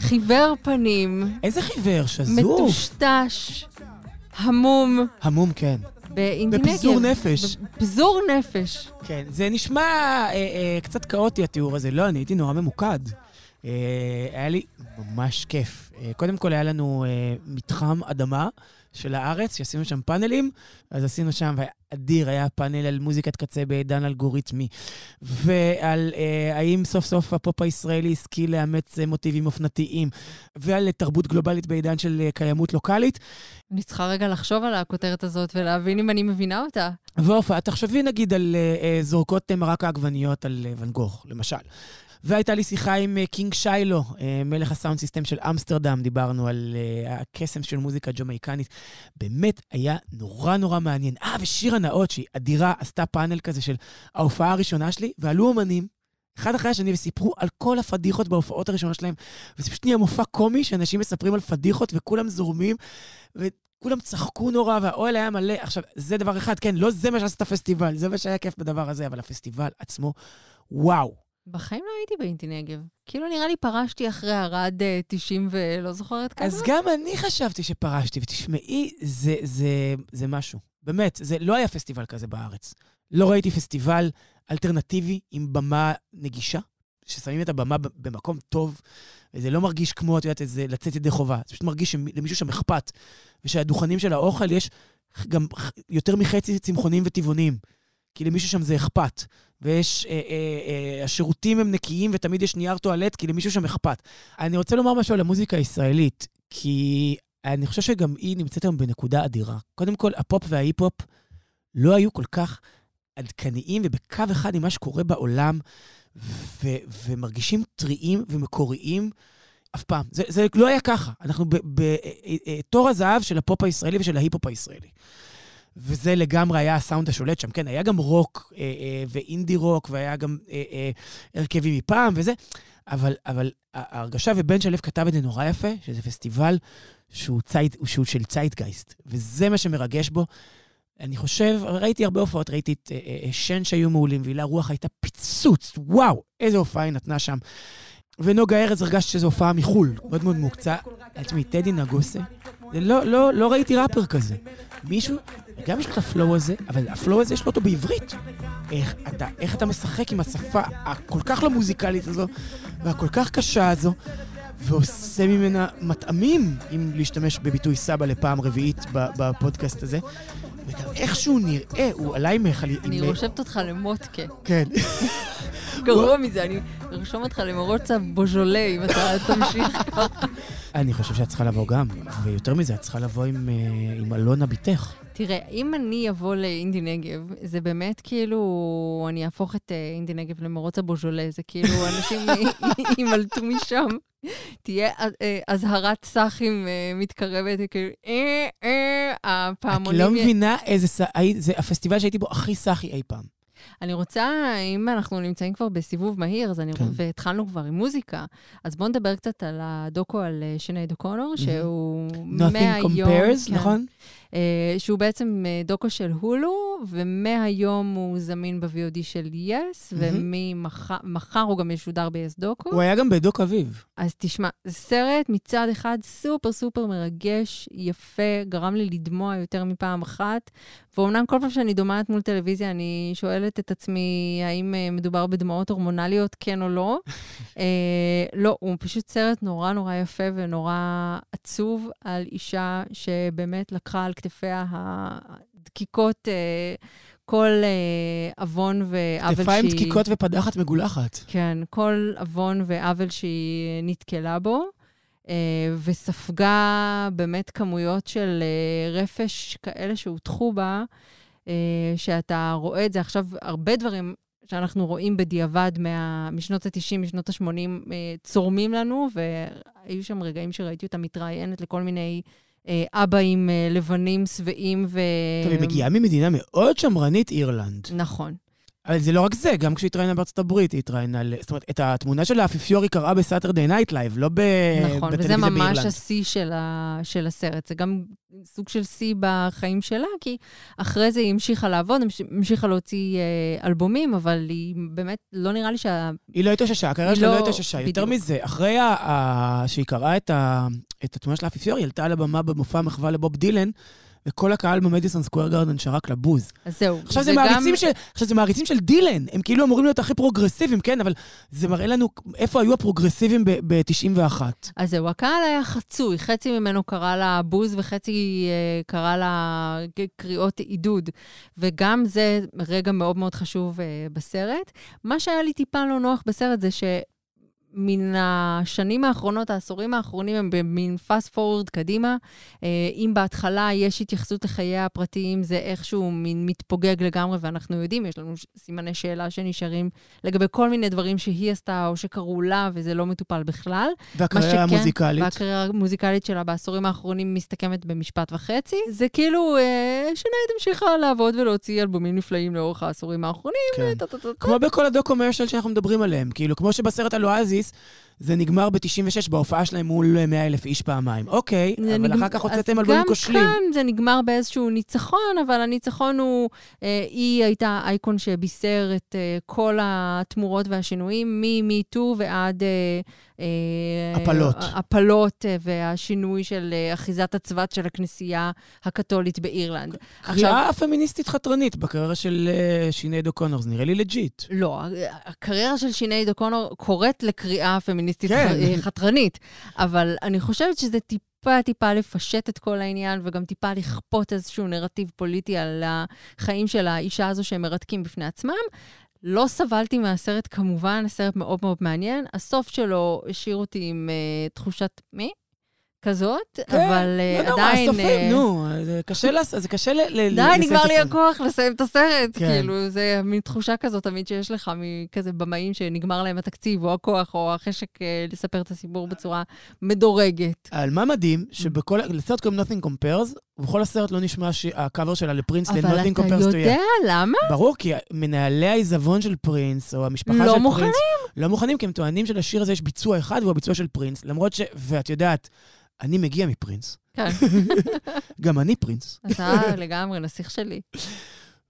Speaker 3: חיוור פנים,
Speaker 2: איזה חיוור, שזוף.
Speaker 3: מטושטש, המום,
Speaker 2: המום, כן.
Speaker 3: באינטינקב.
Speaker 2: בפיזור נפש.
Speaker 3: בפיזור נפש.
Speaker 2: כן, זה נשמע אה, אה, קצת כאוטי התיאור הזה. לא, אני הייתי נורא ממוקד. אה, היה לי ממש כיף. אה, קודם כל היה לנו אה, מתחם אדמה של הארץ, שעשינו שם פאנלים, אז עשינו שם, אדיר, היה פאנל על מוזיקת קצה בעידן אלגוריתמי, ועל אה, האם סוף סוף הפופ הישראלי השכיל לאמץ מוטיבים אופנתיים, ועל תרבות גלובלית בעידן של קיימות לוקאלית.
Speaker 3: אני צריכה רגע לחשוב על הכותרת הזאת ולהבין אם אני מבינה אותה.
Speaker 2: והופעה, תחשבי נגיד על אה, זורקות מרק העגבניות על אה, ואן גוך, למשל. והייתה לי שיחה עם אה, King Shiloh, אה, מלך ה sound system של אמסטרדם, דיברנו על אה, הקסם של מוזיקה ג'מייקנית. באמת היה נורא נורא מעניין. אה, ושירה נאות, שהיא אדירה, עשתה פאנל כזה של ההופעה הראשונה שלי, ועלו אומנים, אחד אחרי השני, וסיפרו על כל הפדיחות בהופעות הראשונות שלהם. וזה פשוט נהיה מופע קומי, שאנשים מספרים על פדיחות וכולם זורמים, וכולם צחקו נורא, והאוהל היה מלא. עכשיו, זה דבר אחד, כן, לא זה מה שעשה את הפסטיבל, זה מה שהיה כיף בדבר הזה, אבל הפסטיבל עצמו, וואו.
Speaker 3: בחיים לא הייתי באינטי נגב. כאילו נראה לי פרשתי אחרי ערד אה, 90 ולא זוכרת כמה.
Speaker 2: אז גם אני חשבתי שפרשתי, ותשמעי, זה, זה, זה משהו. באמת, זה לא היה פסטיבל כזה בארץ. לא ראיתי פסטיבל אלטרנטיבי עם במה נגישה, ששמים את הבמה במקום טוב, וזה לא מרגיש כמו, את יודעת, איזה לצאת ידי חובה. זה פשוט מרגיש שלמישהו שם אכפת, ושהדוכנים של האוכל יש גם יותר מחצי צמחונים וטבעונים. כי למישהו שם זה אכפת. ויש, אה, אה, אה, השירותים הם נקיים ותמיד יש נייר טואלט, כי למישהו שם אכפת. אני רוצה לומר משהו על המוזיקה הישראלית, כי אני חושב שגם היא נמצאת היום בנקודה אדירה. קודם כל, הפופ וההיפ-הופ לא היו כל כך עדכניים ובקו אחד עם מה שקורה בעולם, ו- ומרגישים טריים ומקוריים אף פעם. זה, זה לא היה ככה. אנחנו בתור הזהב של הפופ הישראלי ושל ההיפ-הופ הישראלי. וזה לגמרי היה הסאונד השולט שם. כן, היה גם רוק אה, אה, ואינדי רוק, והיה גם אה, אה, הרכבים מפעם וזה, אבל, אבל ההרגשה, ובן שלו כתב את זה נורא יפה, שזה פסטיבל שהוא, zeit, שהוא של ציידגייסט, וזה מה שמרגש בו. אני חושב, ראיתי הרבה הופעות, ראיתי את אה, אה, שן שהיו מעולים, והילה רוח הייתה פיצוץ, וואו, איזה הופעה היא נתנה שם. ונוגה ארז הרגשתי שזו הופעה מחו"ל, מאוד מאוד מוקצע. לעצמי, טדי נגוסה, לא, לא, לא ראיתי ראפר כזה. מישהו, גם יש לו את ה flow הזה, אבל ה flow הזה יש לו אותו בעברית. איך אתה, איך אתה משחק עם השפה הכל כך לא מוזיקלית הזו, והכל כך קשה הזו, ועושה ממנה מטעמים, אם להשתמש בביטוי סבא לפעם רביעית בפודקאסט הזה. וגם איך שהוא נראה, הוא עליי מחלי...
Speaker 3: אני רושמת אותך למוטקה.
Speaker 2: כן.
Speaker 3: גרוע מזה, אני ארשום אותך למרוצה בוז'ולה, אם אתה תמשיך ככה.
Speaker 2: אני חושב שאת צריכה לבוא גם, ויותר מזה, את צריכה לבוא עם, אה, עם אלונה בתך.
Speaker 3: תראה, אם אני אבוא לאינדי נגב, זה באמת כאילו, אני אהפוך את אה, אינדי נגב למרוץ הבוז'ולה, זה כאילו אנשים יימלטו משם. תהיה אה, אזהרת סאחים מתקרבת, כאילו, אה, אה,
Speaker 2: את
Speaker 3: הפעמונים...
Speaker 2: לא מבינה איזה... זה הפסטיבל שהייתי בו הכי סאחי אי פעם.
Speaker 3: אני רוצה, אם אנחנו נמצאים כבר בסיבוב מהיר, אז אני,
Speaker 2: כן.
Speaker 3: והתחלנו כבר עם מוזיקה, אז בואו נדבר קצת על הדוקו על אה, שנייד אוקונור, שהוא
Speaker 2: Nothing
Speaker 3: מהיום...
Speaker 2: compares,
Speaker 3: כן,
Speaker 2: נכון?
Speaker 3: אה, שהוא בעצם אה, דוקו של הולו, ומהיום הוא זמין ב-VOD של יס, וממחר הוא גם ישודר ב-yes דוקו.
Speaker 2: הוא היה גם בדוק אביב.
Speaker 3: אז תשמע, סרט מצד אחד סופר סופר מרגש, יפה, גרם לי לדמוע יותר מפעם אחת. ואומנם כל פעם שאני דומעת מול טלוויזיה, אני שואלת את עצמי האם אה, מדובר בדמעות הורמונליות, כן או לא. אה, לא, הוא פשוט סרט נורא נורא יפה ונורא עצוב על אישה שבאמת לקחה על כתפיה הדקיקות אה, כל אה, עוון ועוול שהיא...
Speaker 2: כתפיים דקיקות ופדחת מגולחת.
Speaker 3: כן, כל עוון ועוול שהיא נתקלה בו, אה, וספגה באמת כמויות של רפש כאלה שהוטחו בה, שאתה רואה את זה עכשיו, הרבה דברים שאנחנו רואים בדיעבד מה, משנות ה-90, משנות ה-80, אה, צורמים לנו, והיו שם רגעים שראיתי אותה מתראיינת לכל מיני אה, אבאים אה, לבנים שבעים ו...
Speaker 2: טוב, היא מגיעה ממדינה מאוד שמרנית, אירלנד.
Speaker 3: נכון.
Speaker 2: אבל זה לא רק זה, גם כשהיא התראיינה בארצות הברית, היא התראיינה, ל- זאת אומרת, את התמונה של האפיפיור היא קרעה ב Saturday Night Live, לא ב...
Speaker 3: נכון, וזה ממש. השיא של, ה, של הסרט. זה גם סוג של שיא בחיים שלה, כי אחרי זה היא המשיכה לעבוד, המש- המשיכה להוציא אה, אלבומים, אבל היא באמת, לא נראה לי שה...
Speaker 2: היא לא התאוששה, הקריירה שלה לא
Speaker 3: לא-
Speaker 2: התאוששה. יותר
Speaker 3: בדיוק.
Speaker 2: מזה, אחרי ה- ה- שהיא קרעה את ה- את התמונה של האפיפיור, היא עלתה על הבמה במופע המחווה לבוב דילן, וכל הקהל במדיסון סקוויר גרדן שרק לבוז.
Speaker 3: אז זהו.
Speaker 2: עכשיו זה, מעריצים של, עכשיו זה מעריצים של דילן, הם כאילו אמורים להיות הכי פרוגרסיביים, כן, אבל זה מראה לנו איפה היו הפרוגרסיביים ב-91.
Speaker 3: אז זהו, הקהל היה חצוי, חצי ממנו קרא לה בוז וחצי אה, קרא לה קריאות עידוד. וגם זה רגע מאוד מאוד חשוב אה, בסרט. מה שהיה לי טיפה לא נוח בסרט זה ש... מן השנים האחרונות, העשורים האחרונים, הם במין fast forward קדימה. אה, אם בהתחלה יש התייחסות לחיי הפרטיים, זה איכשהו מין מתפוגג לגמרי, ואנחנו יודעים, יש לנו סימני שאלה שנשארים לגבי כל מיני דברים שהיא עשתה או שקרו לה, וזה לא מטופל בכלל.
Speaker 2: והקריירה המוזיקלית.
Speaker 3: והקריירה המוזיקלית שלה בעשורים האחרונים מסתכמת במשפט וחצי. זה כאילו, אה, שנייד המשיכה לעבוד ולהוציא אלבומים נפלאים לאורך העשורים האחרונים.
Speaker 2: כן. כמו בכל הדוקומרשל שאנחנו מדברים עליהם. כאילו, כמו שבסרט על piece. זה נגמר ב-96 בהופעה שלהם מול 100 אלף איש פעמיים. אוקיי, אבל
Speaker 3: נגמ-
Speaker 2: אחר כך הוצאתם אלבומים כושלים.
Speaker 3: גם כאן זה נגמר באיזשהו ניצחון, אבל הניצחון הוא, אה, היא הייתה אייקון שבישר את אה, כל התמורות והשינויים, מ-MeToo ועד... אה, אה,
Speaker 2: הפלות.
Speaker 3: הפלות אה, והשינוי של אה, אחיזת הצבת של הכנסייה הקתולית באירלנד.
Speaker 2: קריאה פמיניסטית חתרנית בקריירה של אה, שינייד אוקונור, זה נראה לי legit.
Speaker 3: לא, הקריירה של שינייד אוקונור קוראת לקריאה פמיניסטית
Speaker 2: כן.
Speaker 3: כן. חתרנית, אבל אני חושבת שזה טיפה טיפה לפשט את כל העניין, וגם טיפה לכפות איזשהו נרטיב פוליטי על החיים של האישה הזו שהם מרתקים בפני עצמם. לא סבלתי מהסרט, כמובן, הסרט מאוד מאוד מעניין. הסוף שלו השאיר אותי עם uh, תחושת מי? כזאת, אבל uh,
Speaker 2: לא
Speaker 3: עדיין...
Speaker 2: הסופים,
Speaker 3: אה,
Speaker 2: נו, זה קשה לעשות, זה קשה ל... ל-
Speaker 3: די, נגמר לי. הכוח לסיים את הסרט.
Speaker 2: כן.
Speaker 3: כאילו, זה מין תחושה כזאת תמיד שיש לך מכזה במאים שנגמר להם התקציב, או הכוח, או החשק אה, לספר את הסיפור בצורה מדורגת.
Speaker 2: על מה מדהים, שבכל, לסרט קוראים Nothing Compares, ובכל הסרט לא נשמע ש- הקאבר שלה לפרינס
Speaker 3: אבל
Speaker 2: ל-Nothing
Speaker 3: אתה
Speaker 2: Compares to You.
Speaker 3: יודע למה?
Speaker 2: ברור, כי מנהלי העיזבון של פרינס, או המשפחה
Speaker 3: לא
Speaker 2: של פרינס...
Speaker 3: מוכנים.
Speaker 2: לא מוכנים, כי הם טוענים שלשיר הזה יש ביצוע אחד, והוא הביצוע של פרינס, למרות ש... ואת יודעת, אני מגיע מפרינס.
Speaker 3: כן,
Speaker 2: גם אני פרינס.
Speaker 3: אתה לגמרי נסיך שלי.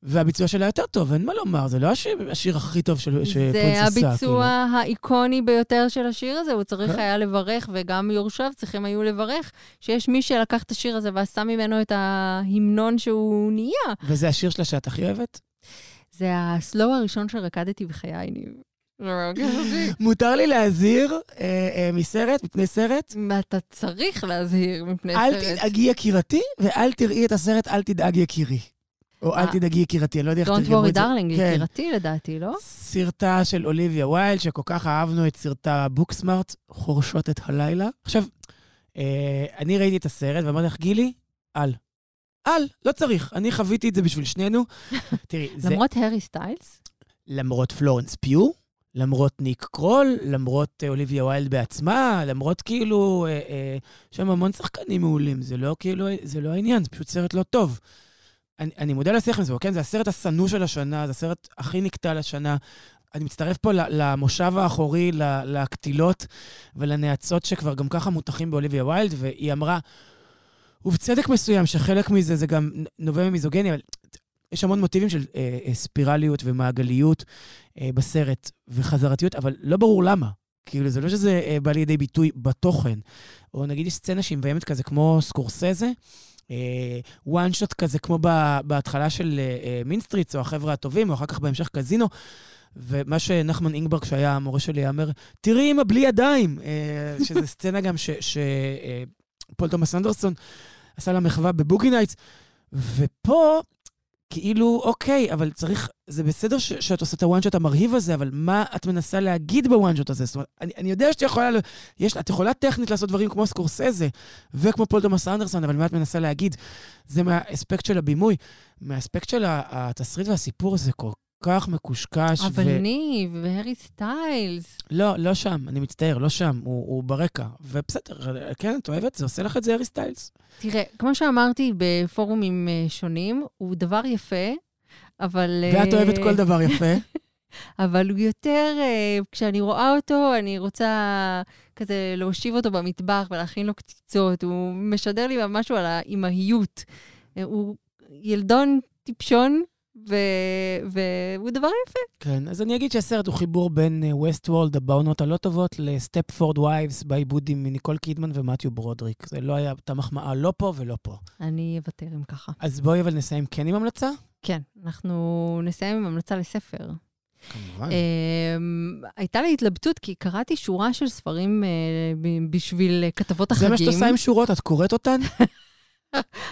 Speaker 2: והביצוע שלה יותר טוב, אין מה לומר, זה לא השיר, השיר הכי טוב של, שפרינס
Speaker 3: זה
Speaker 2: עשה. כאילו.
Speaker 3: הביצוע האיקוני ביותר של השיר הזה, הוא צריך
Speaker 2: כן.
Speaker 3: היה לברך, וגם יורשיו צריכים היו לברך, שיש מי שלקח את השיר הזה ועשה ממנו את ההמנון שהוא נהיה.
Speaker 2: וזה השיר שלה שאת הכי אוהבת?
Speaker 3: זה הסלואו הראשון שרקדתי בחיי, ניב.
Speaker 2: מותר לי להזהיר אה, אה, מסרט, מפני סרט?
Speaker 3: אתה צריך להזהיר מפני
Speaker 2: אל
Speaker 3: סרט.
Speaker 2: תדאגי יקירתי, ואל תראי את הסרט אל תדאג יקירי. או אל
Speaker 3: אה.
Speaker 2: תדאגי יקירתי, אני לא יודע איך
Speaker 3: Don't
Speaker 2: תרגמו
Speaker 3: worry
Speaker 2: את זה.
Speaker 3: darling,
Speaker 2: כן.
Speaker 3: יקירתי לדעתי, לא?
Speaker 2: סרטה של אוליביה ויילד, שכל כך אהבנו את סרטה בוקסמארט, חורשות את הלילה. עכשיו, אני ראיתי את הסרט ואמרתי לך, גילי, אל. אל, לא צריך. אני חוויתי את זה בשביל שנינו. תראי, זה
Speaker 3: למרות הארי סטיילס,
Speaker 2: למרות פלורנס פיו, למרות ניק קרול, למרות אה, אוליביה ויילד בעצמה, למרות כאילו, אה, אה, יש שם המון שחקנים מעולים. זה לא כאילו, זה לא העניין, זה פשוט סרט לא טוב. אני, אני מודה לשיח עם זה, כן? זה הסרט השנוא של השנה, זה הסרט הכי נקטע לשנה. אני מצטרף פה למושב האחורי, לקטילות ולנאצות שכבר גם ככה מותחים באוליביה ויילד, והיא אמרה, ובצדק מסוים, שחלק מזה זה גם נובע ממיזוגניה, אבל יש המון מוטיבים של אה, אה, ספירליות ומעגליות אה, בסרט וחזרתיות, אבל לא ברור למה. כאילו, זה לא שזה אה, בא לידי ביטוי בתוכן. או נגיד יש סצנה שהיא מביימת כזה כמו סקורסזה, וואן שוט כזה כמו ב- בהתחלה של אה, מינסטריץ, או החבר'ה הטובים, או אחר כך בהמשך קזינו. ומה שנחמן אינגבר, שהיה המורה שלי, אמר, תראי אמא בלי ידיים, אה, שזו סצנה גם שפול תומאס אנדרסון עשה לה מחווה ב Boogie Nights. ופה, כאילו, אוקיי, אבל צריך, זה בסדר ש, שאת עושה את ה one shot המרהיב הזה, אבל מה את מנסה להגיד ב one shot הזה? זאת אומרת, אני, אני יודע שאת יכולה, יש, את יכולה טכנית לעשות דברים כמו סקורסזה וכמו פול תומאס אנדרסון, אבל מה את מנסה להגיד? זה מהאספקט של הבימוי. מהאספקט של התסריט והסיפור זה כל כך מקושקש.
Speaker 3: אבל ניב, והארי סטיילס.
Speaker 2: לא, לא שם, אני מצטער, לא שם, הוא, הוא ברקע. ובסדר, כן, את אוהבת? זה עושה לך את זה הארי סטיילס.
Speaker 3: תראה, כמו שאמרתי בפורומים אה, שונים, הוא דבר יפה, אבל...
Speaker 2: ואת
Speaker 3: אה,
Speaker 2: אוהבת כל דבר יפה.
Speaker 3: אבל הוא יותר, אה, כשאני רואה אותו, אני רוצה כזה להושיב אותו במטבח ולהכין לו קציצות. הוא משדר לי משהו על האימהיות. הוא ילדון טיפשון, ו- והוא דבר יפה.
Speaker 2: כן, אז אני אגיד שהסרט הוא חיבור בין Westworld, בעונות הלא טובות, ל Stepford Wives, בעיבוד עם ניקול קידמן ומתיו ברודריק. זה לא היה, הייתה מחמאה לא פה ולא פה.
Speaker 3: אני אוותר אם ככה.
Speaker 2: אז בואי אבל נסיים כן עם המלצה.
Speaker 3: כן, אנחנו נסיים עם המלצה לספר.
Speaker 2: כמובן.
Speaker 3: אמ, הייתה לי התלבטות, כי קראתי שורה של ספרים אה, בשביל אה, כתבות
Speaker 2: זה
Speaker 3: החגים.
Speaker 2: מה שאת עושה עם שורות, את קוראת אותן?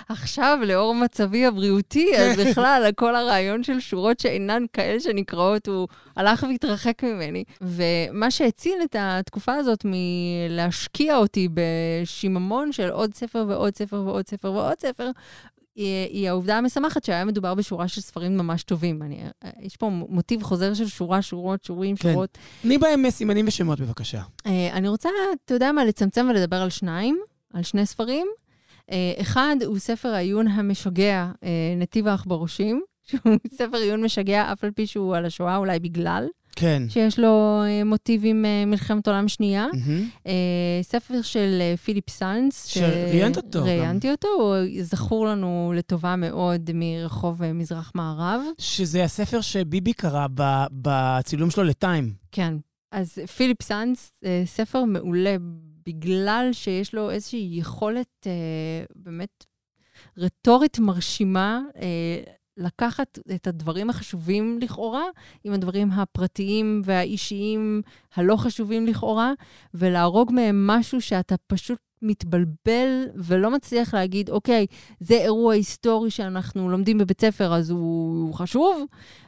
Speaker 3: עכשיו, לאור מצבי הבריאותי, אז בכלל, כל הרעיון של שורות שאינן כאלה שנקראות, הוא הלך והתרחק ממני. ומה שהציל את התקופה הזאת מלהשקיע אותי בשיממון של עוד ספר ועוד ספר ועוד ספר ועוד ספר, היא, היא העובדה המשמחת שהיה מדובר בשורה של ספרים ממש טובים. אני, יש פה מוטיב חוזר של שורה, שורות, שורים,
Speaker 2: כן.
Speaker 3: שורות.
Speaker 2: תני בהם סימנים ושמות, בבקשה.
Speaker 3: אה, אני רוצה, אתה יודע מה, לצמצם ולדבר על שניים, על שני ספרים. אה, אחד הוא ספר העיון המשגע, אה, נתיב העכברושים, שהוא ספר עיון משגע, אף על פי שהוא על השואה, אולי בגלל
Speaker 2: כן.
Speaker 3: שיש לו אה, מוטיבים מלחמת עולם שנייה. אה, ספר של פיליפ סאנס.
Speaker 2: שראיינת אותו.
Speaker 3: ראיינתי אותו, הוא זכור לנו לטובה מאוד מרחוב מזרח-מערב.
Speaker 2: שזה הספר שביבי קרא בצילום שלו לטיים.
Speaker 3: כן. אז פיליפ סאנס, ספר מעולה, בגלל שיש לו איזושהי יכולת אה, באמת רטורית מרשימה, אה, לקחת את הדברים החשובים לכאורה, עם הדברים הפרטיים והאישיים הלא חשובים לכאורה, ולהרוג מהם משהו שאתה פשוט מתבלבל ולא מצליח להגיד, אוקיי, זה אירוע היסטורי שאנחנו לומדים בבית ספר, אז הוא, הוא חשוב,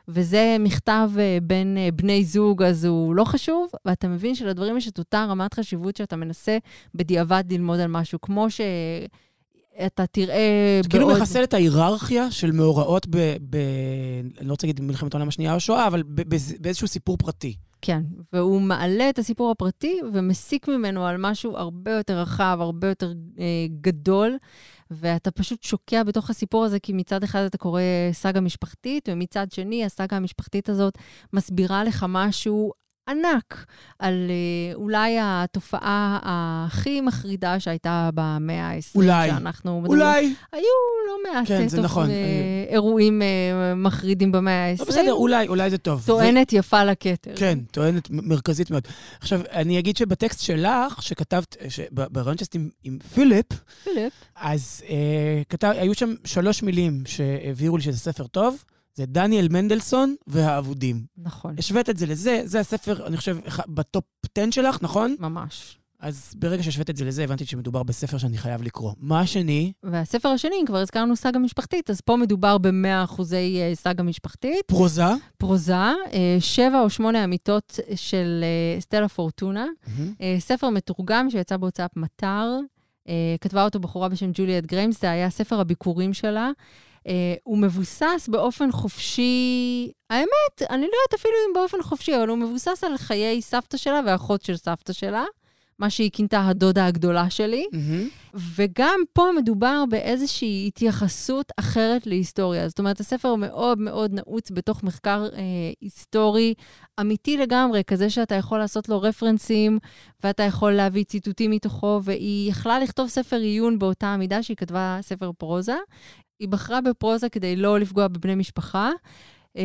Speaker 3: וזה מכתב אה, בין אה, בני זוג, אז הוא לא חשוב, ואתה מבין שלדברים יש את אותה רמת חשיבות שאתה מנסה בדיעבד ללמוד על משהו, כמו שאתה תראה
Speaker 2: זה כאילו
Speaker 3: בעוד...
Speaker 2: מחסל את ההיררכיה של מאורעות ב... ב... אני לא רוצה להגיד מלחמת העולם השנייה או שואה, אבל ב- באיזשהו סיפור פרטי.
Speaker 3: כן, והוא מעלה את הסיפור הפרטי ומסיק ממנו על משהו הרבה יותר רחב, הרבה יותר אה, גדול, ואתה פשוט שוקע בתוך הסיפור הזה, כי מצד אחד אתה קורא סאגה משפחתית, ומצד שני, הסאגה המשפחתית הזאת מסבירה לך משהו ענק על אה, אולי התופעה הכי מחרידה שהייתה במאה ה-20,
Speaker 2: אולי.
Speaker 3: שאנחנו מדברים.
Speaker 2: אולי,
Speaker 3: היו לא מעט
Speaker 2: כן, זה
Speaker 3: תוך-
Speaker 2: נכון.
Speaker 3: אה, אירועים אה, מחרידים במאה ה-20.
Speaker 2: לא בסדר, אולי, אולי זה טוב.
Speaker 3: טוענת יפה לכתר.
Speaker 2: כן, טוענת מרכזית מאוד. עכשיו, אני אגיד שבטקסט שלך, שכתבת, ב- ברעיון שעשית עם, עם פיליפ,
Speaker 3: פיליפ.
Speaker 2: אז אה, כתב, היו שם שלוש מילים שהבהירו לי שזה ספר טוב, זה דניאל מנדלסון והאבודים.
Speaker 3: נכון,
Speaker 2: השווית את זה לזה, זה הספר, אני חושב, בטופ 10 שלך, נכון?
Speaker 3: ממש.
Speaker 2: אז ברגע שהשווית את זה לזה, הבנתי שמדובר בספר שאני חייב לקרוא. מה השני?
Speaker 3: והספר השני, כבר הזכרנו סאגה משפחתית, אז פה מדובר ב-100 אחוזי אה, סאגה משפחתית.
Speaker 2: פרוזה.
Speaker 3: פרוזה, אה, שבע או שמונה אמיתות של אה, סטלה פורטונה. אה, ספר מתורגם שיצא בהוצאת מטר. כתבה אותו בחורה בשם ג'וליאט גריימס, זה היה ספר הביקורים שלה. אה, הוא מבוסס באופן חופשי, האמת, אני לא יודעת אפילו אם באופן חופשי, אבל הוא מבוסס על חיי סבתא שלה ואחות של סבתא שלה, מה שהיא כינתה הדודה הגדולה שלי.
Speaker 2: מהמם.
Speaker 3: וגם פה מדובר באיזושהי התייחסות אחרת להיסטוריה. זאת אומרת, הספר מאוד מאוד נעוץ בתוך מחקר אה, היסטורי אמיתי לגמרי, כזה שאתה יכול לעשות לו רפרנסים, ואתה יכול להביא ציטוטים מתוכו, והיא יכלה לכתוב ספר עיון באותה המידה שהיא כתבה ספר פרוזה. היא בחרה בפרוזה כדי לא לפגוע בבני משפחה. אה,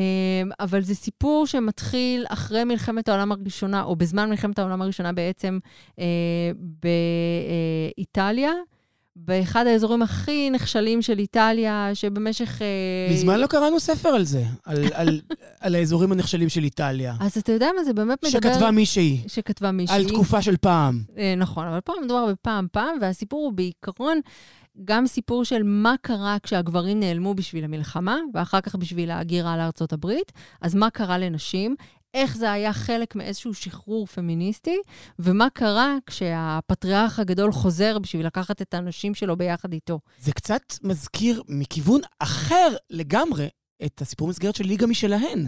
Speaker 3: אבל זה סיפור שמתחיל אחרי מלחמת העולם הראשונה, או בזמן מלחמת העולם הראשונה בעצם, אה, באיטליה, באחד האזורים הכי נחשלים של איטליה, שבמשך... אה,
Speaker 2: מזמן לא קראנו ספר על זה, על, על, על האזורים הנחשלים של איטליה.
Speaker 3: אז אתה יודע מה, זה באמת מדבר...
Speaker 2: שכתבה מישהי,
Speaker 3: שכתבה מישהי.
Speaker 2: על תקופה של פעם.
Speaker 3: אה, נכון, אבל פה מדובר בפעם פעם, והסיפור הוא בעיקרון גם סיפור של מה קרה כשהגברים נעלמו בשביל המלחמה, ואחר כך בשביל ההגירה לארצות הברית, אז מה קרה לנשים, איך זה היה חלק מאיזשהו שחרור פמיניסטי, ומה קרה כשהפטריארך הגדול חוזר בשביל לקחת את הנשים שלו ביחד איתו.
Speaker 2: זה קצת מזכיר מכיוון אחר לגמרי את הסיפור מסגרת של ליגה משלהן.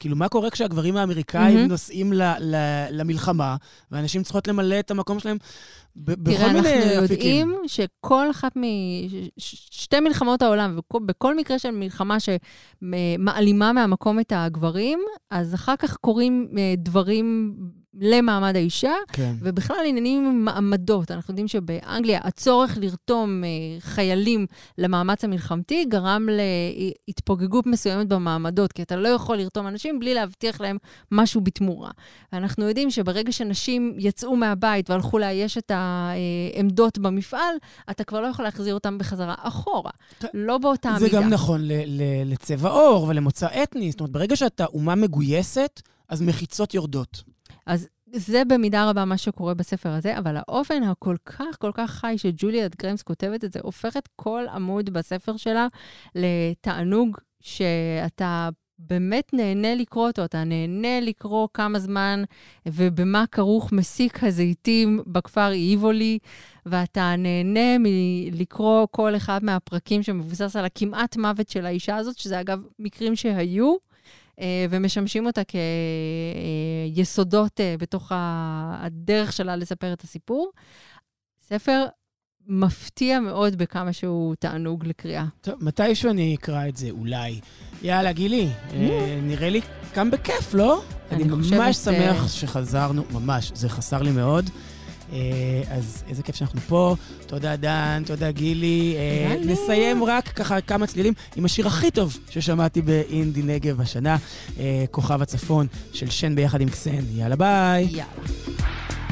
Speaker 2: כאילו, מה קורה כשהגברים האמריקאים
Speaker 3: מהמם.
Speaker 2: נוסעים ל, ל, למלחמה, ואנשים צריכות למלא את המקום שלהם ב, בכל
Speaker 3: תראה,
Speaker 2: מיני
Speaker 3: אנחנו
Speaker 2: אפיקים?
Speaker 3: יודעים שכל אחת מ... ש- שתי מלחמות העולם, ובכל מקרה של מלחמה שמעלימה מהמקום את הגברים, אז אחר כך קורים אה, דברים למעמד האישה,
Speaker 2: כן.
Speaker 3: ובכלל עניינים עם מעמדות. אנחנו יודעים שבאנגליה הצורך לרתום אה, חיילים למאמץ המלחמתי גרם להתפוגגות מסוימת במעמדות, כי אתה לא יכול לרתום אנשים בלי להבטיח להם משהו בתמורה. ואנחנו יודעים שברגע שנשים יצאו מהבית והלכו לאייש את העמדות במפעל, אתה כבר לא יכול להחזיר אותם בחזרה אחורה.
Speaker 2: כן.
Speaker 3: לא באותה
Speaker 2: זה
Speaker 3: מידה.
Speaker 2: גם נכון לצבע עור ולמוצא אתני. זאת אומרת, ברגע שאתה אומה מגויסת, אז מחיצות יורדות.
Speaker 3: אז זה במידה רבה מה שקורה בספר הזה, אבל האופן הכל כך כל כך חי שג'וליאט גריימס כותבת את זה, הופך את כל עמוד בספר שלה לתענוג שאתה באמת נהנה לקרוא אותו, אתה נהנה לקרוא כמה זמן ובמה כרוך מסיק הזיתים בכפר איבולי, ואתה נהנה מלקרוא כל אחד מהפרקים שמבוסס על הכמעט מוות של האישה הזאת, שזה אגב מקרים שהיו. אה, ומשמשים אותה כיסודות אה, בתוך הדרך שלה לספר את הסיפור. ספר מפתיע מאוד בכמה שהוא תענוג לקריאה.
Speaker 2: טוב, מתישהו אני אקרא את זה, אולי. יאללה, גילי, אה, נראה לי גם בכיף, לא?
Speaker 3: אני
Speaker 2: אני ממש שמח שחזרנו, ממש, זה חסר לי מאוד. אה, אז איזה כיף שאנחנו פה. תודה, דן, תודה, גילי. אה. נסיים רק ככה כמה צלילים עם השיר הכי טוב ששמעתי באינדי נגב השנה, אה, כוכב הצפון של שן ביחד עם קסן. יאללה, ביי.
Speaker 3: יאללה.